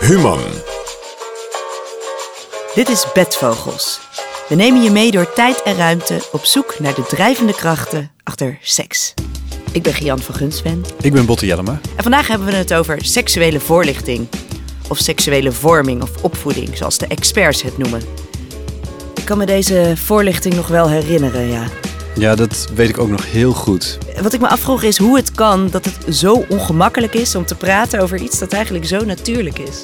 Human. Dit is Bedvogels. We nemen je mee door tijd en ruimte op zoek naar de drijvende krachten achter seks. Ik ben Gian van Gunsven Ik ben Botte Jellema. en vandaag hebben we het over seksuele voorlichting. Of seksuele vorming of opvoeding, zoals de experts het noemen. Ik kan me deze voorlichting nog wel herinneren, ja. Ja, dat weet ik ook nog heel goed. Wat ik me afvroeg is hoe het kan dat het zo ongemakkelijk is om te praten over iets dat eigenlijk zo natuurlijk is.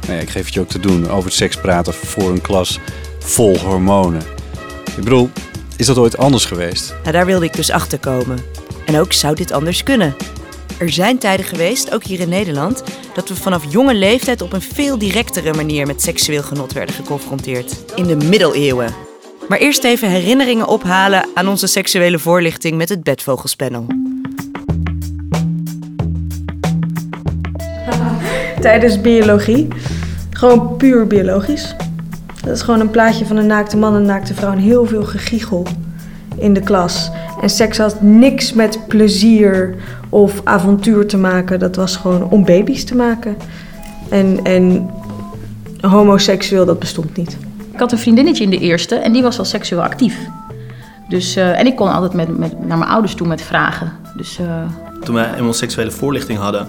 Nou ja, ik geef het je ook te doen over seks praten voor een klas vol hormonen. Ik bedoel, is dat ooit anders geweest? Nou, daar wilde ik dus achter komen. En ook zou dit anders kunnen. Er zijn tijden geweest, ook hier in Nederland, dat we vanaf jonge leeftijd op een veel directere manier met seksueel genot werden geconfronteerd. In de middeleeuwen. Maar eerst even herinneringen ophalen aan onze seksuele voorlichting met het bedvogelspanel. tijdens biologie. Gewoon puur biologisch. Dat is gewoon een plaatje van een naakte man en een naakte vrouw en heel veel gegiegel in de klas. En seks had niks met plezier of avontuur te maken. Dat was gewoon om baby's te maken. En, en homoseksueel, dat bestond niet. Ik had een vriendinnetje in de eerste en die was al seksueel actief. Dus, eh, en ik kon altijd met, met, naar mijn ouders toe met vragen. Dus eh, Toen wij eenmaal seksuele voorlichting hadden,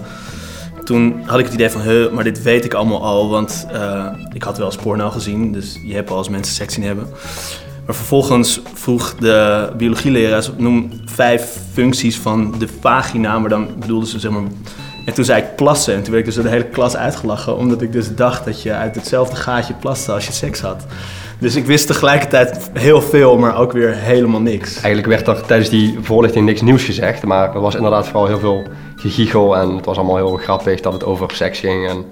toen had ik het idee van, huh, maar dit weet ik allemaal al, want eh, ik had wel eens porno gezien, dus je hebt al als mensen seks zien hebben. Maar vervolgens vroeg de biologieleraar, noem vijf functies van de vagina, maar dan bedoelden ze zeg maar... En toen zei ik plassen en toen werd ik dus door de hele klas uitgelachen, omdat ik dus dacht dat je uit hetzelfde gaatje plaste als je seks had. Dus ik wist tegelijkertijd heel veel, maar ook weer helemaal niks. Eigenlijk werd er tijdens die voorlichting niks nieuws gezegd, maar er was inderdaad vooral heel veel gegiegel en het was allemaal heel grappig dat het over seks ging en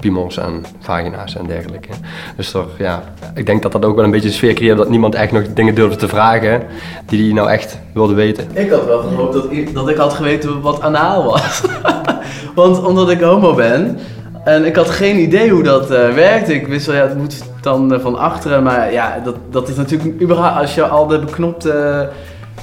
piemels en vagina's en dergelijke. Dus er, ja, ik denk dat dat ook wel een beetje de sfeer creëerde dat niemand echt nog dingen durfde te vragen die hij nou echt wilde weten. Ik had wel gehoopt dat ik, dat ik had geweten wat anaal was. Want omdat ik homo ben en ik had geen idee hoe dat eh, werkt. Ik wist wel, ja, het moet dan eh, van achteren. Maar ja, dat, dat is natuurlijk überhaupt, als je al de beknopte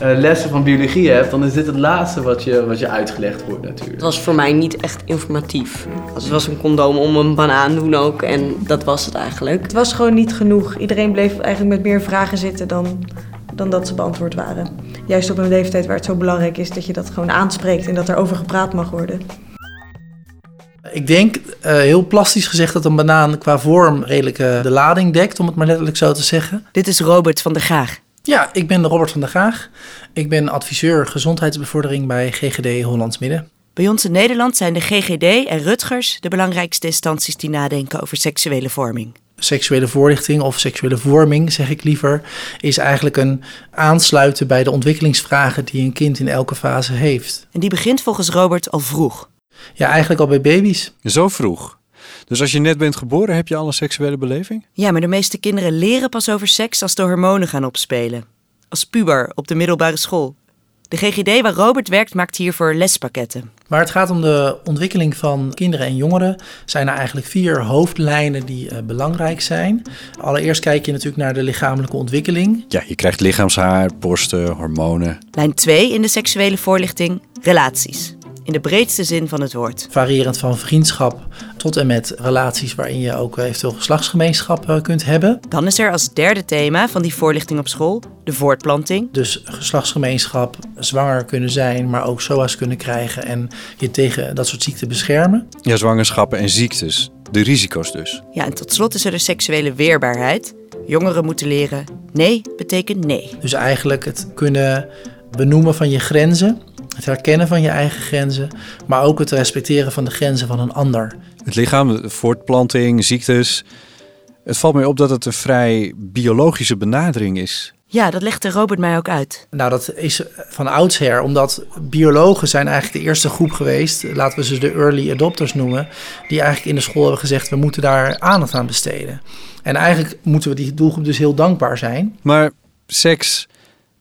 eh, lessen van biologie hebt, dan is dit het laatste wat je, wat je uitgelegd wordt natuurlijk. Het was voor mij niet echt informatief. Het was een condoom om een banaan doen ook en dat was het eigenlijk. Het was gewoon niet genoeg. Iedereen bleef eigenlijk met meer vragen zitten dan, dan dat ze beantwoord waren. Juist op een leeftijd waar het zo belangrijk is dat je dat gewoon aanspreekt en dat er over gepraat mag worden. Ik denk, eh, heel plastisch gezegd, dat een banaan qua vorm redelijk eh, de lading dekt, om het maar letterlijk zo te zeggen. Dit is Robert van der Gaag. Ja, ik ben Robert van der Gaag. Ik ben adviseur gezondheidsbevordering bij GGD Hollands Midden. Bij ons in Nederland zijn de GGD en Rutgers de belangrijkste instanties die nadenken over seksuele vorming. Seksuele voorlichting of seksuele vorming, zeg ik liever, is eigenlijk een aansluiten bij de ontwikkelingsvragen die een kind in elke fase heeft. En die begint volgens Robert al vroeg. Ja, eigenlijk al bij baby's. Zo vroeg. Dus als je net bent geboren, heb je al een seksuele beleving? Ja, maar de meeste kinderen leren pas over seks als de hormonen gaan opspelen. Als puber op de middelbare school. De GGD waar Robert werkt maakt hiervoor lespakketten. Waar het gaat om de ontwikkeling van kinderen en jongeren, zijn er eigenlijk vier hoofdlijnen die eh, belangrijk zijn. Allereerst kijk je natuurlijk naar de lichamelijke ontwikkeling. Ja, je krijgt lichaamshaar, borsten, hormonen. Lijn 2 in de seksuele voorlichting: relaties. In de breedste zin van het woord. Variërend van vriendschap tot en met relaties waarin je ook eventueel geslachtsgemeenschap eh, kunt hebben. Dan is er als derde thema van die voorlichting op school de voortplanting. Dus geslachtsgemeenschap, zwanger kunnen zijn, maar ook SOA's kunnen krijgen en je tegen dat soort ziekten beschermen. Ja, zwangerschappen en ziektes. De risico's dus. Ja, en tot slot is er de seksuele weerbaarheid. Jongeren moeten leren nee betekent nee. Dus eigenlijk het kunnen benoemen van je grenzen, het herkennen van je eigen grenzen, maar ook het respecteren van de grenzen van een ander. Het lichaam, voortplanting, ziektes. Het valt mij op dat het een vrij biologische benadering is. Ja, dat legde Robert mij ook uit. Nou, dat is van oudsher, omdat biologen zijn eigenlijk de eerste groep geweest, laten we ze de early adopters noemen, die eigenlijk in de school hebben gezegd, we moeten daar aandacht aan besteden. En eigenlijk moeten we die doelgroep dus heel dankbaar zijn. Maar seks,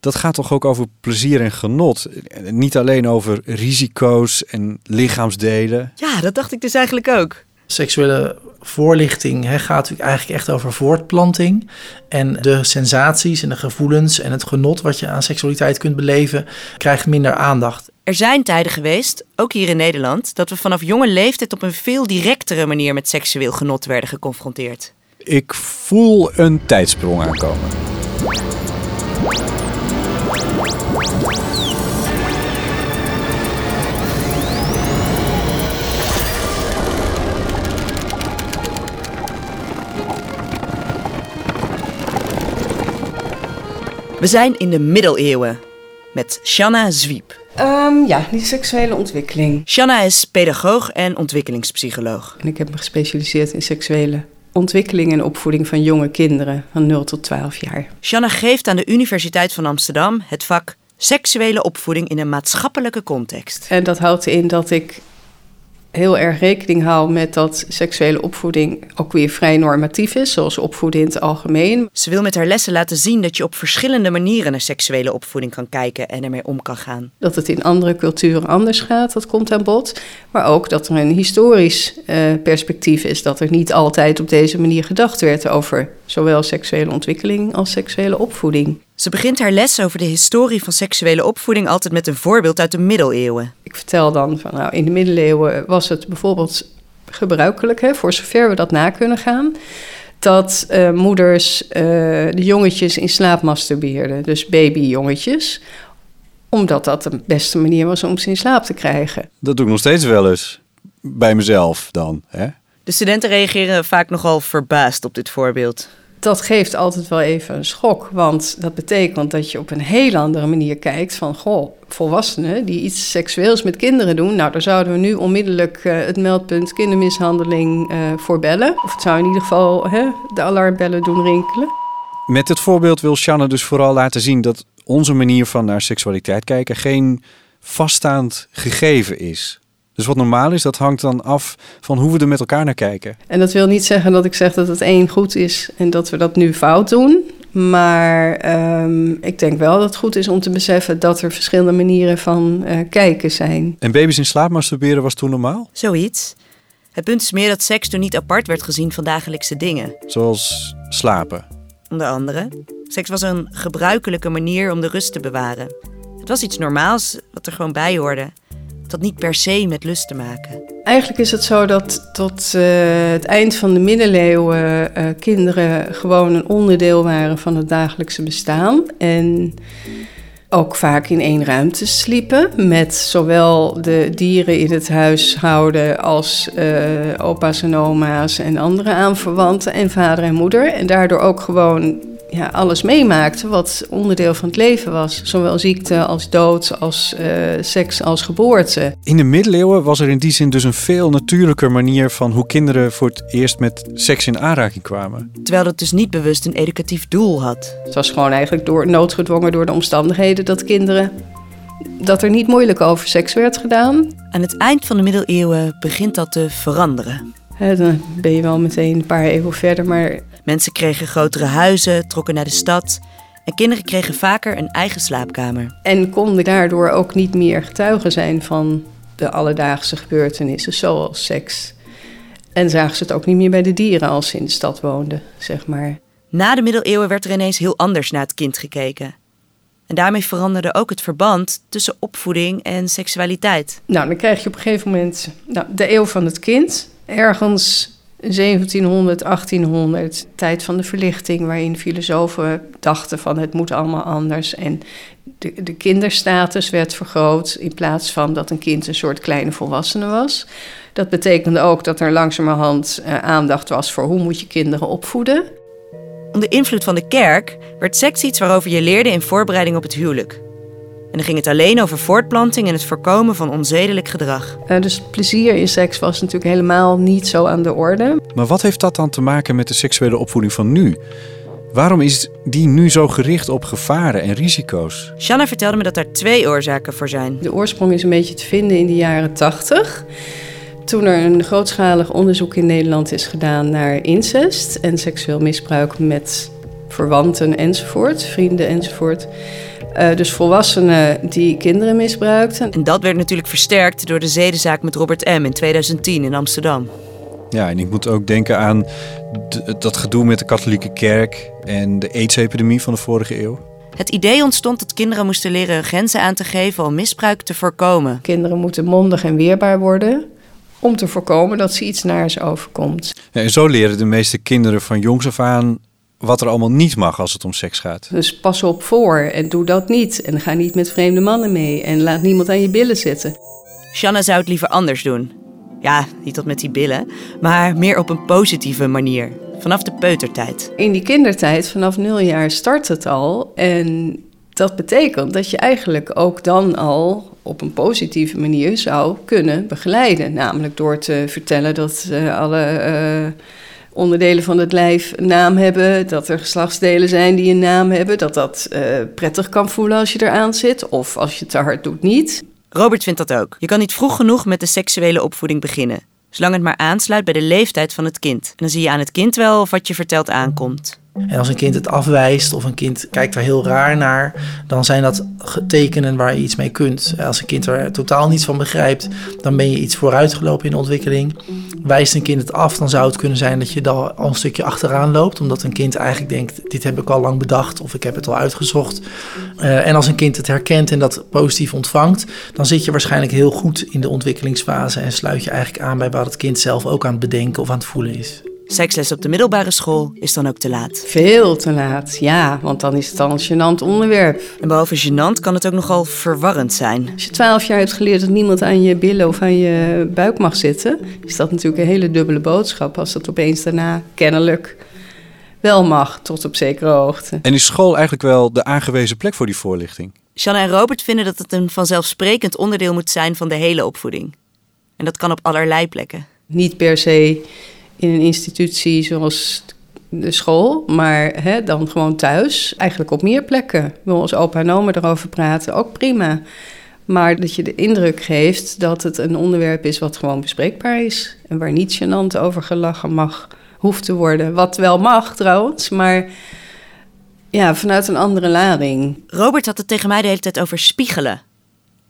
dat gaat toch ook over plezier en genot? Niet alleen over risico's en lichaamsdelen. Ja, dat dacht ik dus eigenlijk ook. Seksuele voorlichting hè, gaat natuurlijk eigenlijk echt over voortplanting. En de sensaties en de gevoelens en het genot wat je aan seksualiteit kunt beleven, krijgt minder aandacht. Er zijn tijden geweest, ook hier in Nederland, dat we vanaf jonge leeftijd op een veel directere manier met seksueel genot werden geconfronteerd. Ik voel een tijdsprong aankomen. We zijn in de middeleeuwen met Shanna Zwiep. Ehm, ja, die seksuele ontwikkeling. Shanna is pedagoog en ontwikkelingspsycholoog. En ik heb me gespecialiseerd in seksuele ontwikkeling en opvoeding van jonge kinderen van 0 tot 12 jaar. Shanna geeft aan de Universiteit van Amsterdam het vak seksuele opvoeding in een maatschappelijke context. En dat houdt in dat ik heel erg rekening hou met dat seksuele opvoeding ook weer vrij normatief is, zoals opvoeden in het algemeen. Ze wil met haar lessen laten zien dat je op verschillende manieren naar seksuele opvoeding kan kijken en ermee om kan gaan. Dat het in andere culturen anders gaat, dat komt aan bod. Maar ook dat er een historisch uh, perspectief is, dat er niet altijd op deze manier gedacht werd over zowel seksuele ontwikkeling als seksuele opvoeding. Ze begint haar les over de historie van seksuele opvoeding altijd met een voorbeeld uit de middeleeuwen. Ik vertel dan van nou, in de middeleeuwen was het bijvoorbeeld gebruikelijk, hè, voor zover we dat na kunnen gaan, dat uh, moeders uh, de jongetjes in slaap masturbeerden, dus babyjongetjes, omdat dat de beste manier was om ze in slaap te krijgen. Dat doe ik nog steeds wel eens. Bij mezelf dan. Hè? De studenten reageren vaak nogal verbaasd op dit voorbeeld dat geeft altijd wel even een schok. Want dat betekent dat je op een heel andere manier kijkt van... goh, volwassenen die iets seksueels met kinderen doen... nou, daar zouden we nu onmiddellijk uh, het meldpunt kindermishandeling uh, voor bellen. Of het zou in ieder geval hè, de alarmbellen doen rinkelen. Met het voorbeeld wil Shanna dus vooral laten zien... dat onze manier van naar seksualiteit kijken... geen vaststaand gegeven is. Dus wat normaal is, dat hangt dan af van hoe we er met elkaar naar kijken. En dat wil niet zeggen dat ik zeg dat het één goed is en dat we dat nu fout doen. Maar um, ik denk wel dat het goed is om te beseffen dat er verschillende manieren van uh, kijken zijn. En baby's in slaap masturberen was toen normaal? Zoiets. Het punt is meer dat seks toen niet apart werd gezien van dagelijkse dingen. Zoals slapen. Onder andere. Seks was een gebruikelijke manier om de rust te bewaren. Het was iets normaals wat er gewoon bij hoorde dat niet per se met lust te maken. Eigenlijk is het zo dat tot uh, het eind van de middeleeuwen uh, kinderen gewoon een onderdeel waren van het dagelijkse bestaan. En ook vaak in één ruimte sliepen. Met zowel de dieren in het huishouden als uh, opa's en oma's en andere aanverwanten en vader en moeder. En daardoor ook gewoon ja, alles meemaakte wat onderdeel van het leven was. Zowel ziekte als dood, als uh, seks, als geboorte. In de middeleeuwen was er in die zin dus een veel natuurlijker manier van hoe kinderen voor het eerst met seks in aanraking kwamen. Terwijl dat dus niet bewust een educatief doel had. Het was gewoon eigenlijk door, noodgedwongen door de omstandigheden dat kinderen dat er niet moeilijk over seks werd gedaan. Aan het eind van de middeleeuwen begint dat te veranderen. He, dan ben je wel meteen een paar eeuwen verder, maar Mensen kregen grotere huizen, trokken naar de stad. En kinderen kregen vaker een eigen slaapkamer. En konden daardoor ook niet meer getuigen zijn van de alledaagse gebeurtenissen, zoals seks. En zagen ze het ook niet meer bij de dieren als ze in de stad woonden, zeg maar. Na de middeleeuwen werd er ineens heel anders naar het kind gekeken. En daarmee veranderde ook het verband tussen opvoeding en seksualiteit. Nou, dan krijg je op een gegeven moment nou, de eeuw van het kind. Ergens 1700, 1800, tijd van de verlichting, waarin filosofen dachten van het moet allemaal anders. En de, de kinderstatus werd vergroot in plaats van dat een kind een soort kleine volwassene was. Dat betekende ook dat er langzamerhand uh, aandacht was voor hoe moet je kinderen opvoeden. Onder invloed van de kerk werd seks iets waarover je leerde in voorbereiding op het huwelijk. En dan ging het alleen over voortplanting en het voorkomen van onzedelijk gedrag. Uh, dus plezier in seks was natuurlijk helemaal niet zo aan de orde. Maar wat heeft dat dan te maken met de seksuele opvoeding van nu? Waarom is die nu zo gericht op gevaren en risico's? Shanna vertelde me dat daar twee oorzaken voor zijn. De oorsprong is een beetje te vinden in de jaren 80. Toen er een grootschalig onderzoek in Nederland is gedaan naar incest en seksueel misbruik met verwanten enzovoort, vrienden enzovoort. Uh, dus volwassenen die kinderen misbruikten. En dat werd natuurlijk versterkt door de zedenzaak met Robert M. in 2010 in Amsterdam. Ja, en ik moet ook denken aan dat gedoe met de katholieke kerk en de AIDS-epidemie van de vorige eeuw. Het idee ontstond dat kinderen moesten leren hun grenzen aan te geven om misbruik te voorkomen. Kinderen moeten mondig en weerbaar worden om te voorkomen dat ze iets naars overkomt. Ja, en zo leren de meeste kinderen van jongs af aan wat er allemaal niet mag als het om seks gaat. Dus pas op voor en doe dat niet. En ga niet met vreemde mannen mee en laat niemand aan je billen zitten. Shanna zou het liever anders doen. Ja, niet tot met die billen, maar meer op een positieve manier. Vanaf de peutertijd. In die kindertijd, vanaf nul jaar, start het al. En dat betekent dat je eigenlijk ook dan al op een positieve manier zou kunnen begeleiden. Namelijk door te vertellen dat uh, alle uh, onderdelen van het lijf naam hebben. Dat er geslachtsdelen zijn die een naam hebben. Dat dat uh, prettig kan voelen als je eraan zit. Of als je het te hard doet, niet. Robert vindt dat ook. Je kan niet vroeg genoeg met de seksuele opvoeding beginnen. Zolang het maar aansluit bij de leeftijd van het kind. Dan zie je aan het kind wel of wat je vertelt aankomt. En als een kind het afwijst of een kind kijkt er heel raar naar, dan zijn dat tekenen waar je iets mee kunt. Als een kind er totaal niets van begrijpt, dan ben je iets vooruitgelopen in de ontwikkeling. Wijst een kind het af, dan zou het kunnen zijn dat je dan al een stukje achteraan loopt, omdat een kind eigenlijk denkt: dit heb ik al lang bedacht of ik heb het al uitgezocht. Uh, en als een kind het herkent en dat positief ontvangt, dan zit je waarschijnlijk heel goed in de ontwikkelingsfase en sluit je eigenlijk aan bij wat het kind zelf ook aan het bedenken of aan het voelen is. Seksles op de middelbare school is dan ook te laat. Veel te laat, ja, want dan is het al een gênant onderwerp. En behalve gênant kan het ook nogal verwarrend zijn. Als je twaalf jaar hebt geleerd dat niemand aan je billen of aan je buik mag zitten, is dat natuurlijk een hele dubbele boodschap als dat opeens daarna kennelijk wel mag, tot op zekere hoogte. En is school eigenlijk wel de aangewezen plek voor die voorlichting? Shanna en Robert vinden dat het een vanzelfsprekend onderdeel moet zijn van de hele opvoeding. En dat kan op allerlei plekken. Niet per se in een institutie zoals de school, maar hè, dan gewoon thuis. Eigenlijk op meer plekken. Wil als opa en oma erover praten, ook prima. Maar dat je de indruk geeft dat het een onderwerp is wat gewoon bespreekbaar is. En waar niet gênant over gelachen mag, hoeft te worden. Wat wel mag trouwens, maar ja, vanuit een andere lading. Robert had het tegen mij de hele tijd over spiegelen.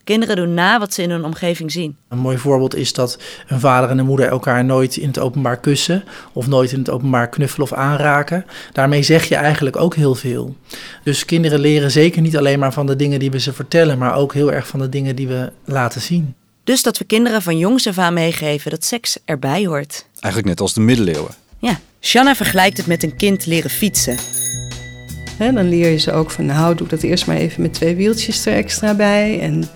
Kinderen doen na wat ze in hun omgeving zien. Een mooi voorbeeld is dat een vader en een moeder elkaar nooit in het openbaar kussen of nooit in het openbaar knuffelen of aanraken. Daarmee zeg je eigenlijk ook heel veel. Dus kinderen leren zeker niet alleen maar van de dingen die we ze vertellen, maar ook heel erg van de dingen die we laten zien. Dus dat we kinderen van jongs af aan meegeven dat seks erbij hoort. Eigenlijk net als de middeleeuwen. Ja, Shanna vergelijkt het met een kind leren fietsen. He, dan leer je ze ook van, nou, doe dat eerst maar even met twee wieltjes er extra bij. En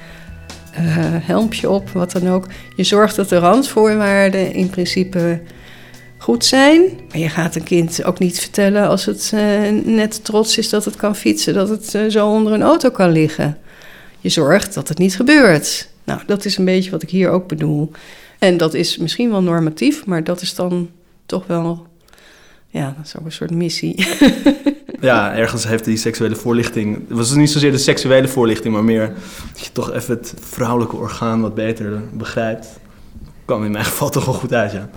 helmpje op, wat dan ook. Je zorgt dat de randvoorwaarden in principe goed zijn. Maar je gaat een kind ook niet vertellen als het uh, net trots is dat het kan fietsen, dat het uh, zo onder een auto kan liggen. Je zorgt dat het niet gebeurt. Nou, dat is een beetje wat ik hier ook bedoel. En dat is misschien wel normatief, maar dat is dan toch wel, ja, dat is ook een soort missie. ja, ergens heeft die seksuele voorlichting. Het was niet zozeer de seksuele voorlichting, maar meer dat je toch even het vrouwelijke orgaan wat beter begrijpt. Kwam in mijn geval toch wel goed uit, ja.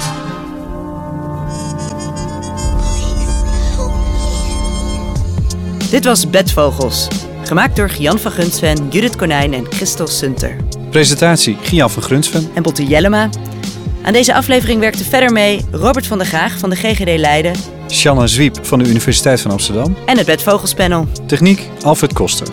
Dit was Bedvogels. Gemaakt door Gian van Gunsven, Judith Konijn en Christel Sunter. Presentatie Gian van Grunsven. En Botte Jellema. Aan deze aflevering werkte verder mee Robert van der Graag van de GGD Leiden. Shanna Zwiep van de Universiteit van Amsterdam. En het Bedvogelspanel. Techniek Alfred Koster.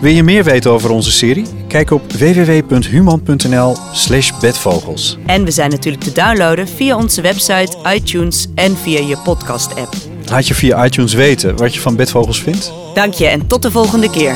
Wil je meer weten over onze serie? Kijk op www.human.nl slash bedvogels. En we zijn natuurlijk te downloaden via onze website, iTunes en via je podcast-app. Laat je via iTunes weten wat je van bedvogels vindt. Dank je en tot de volgende keer.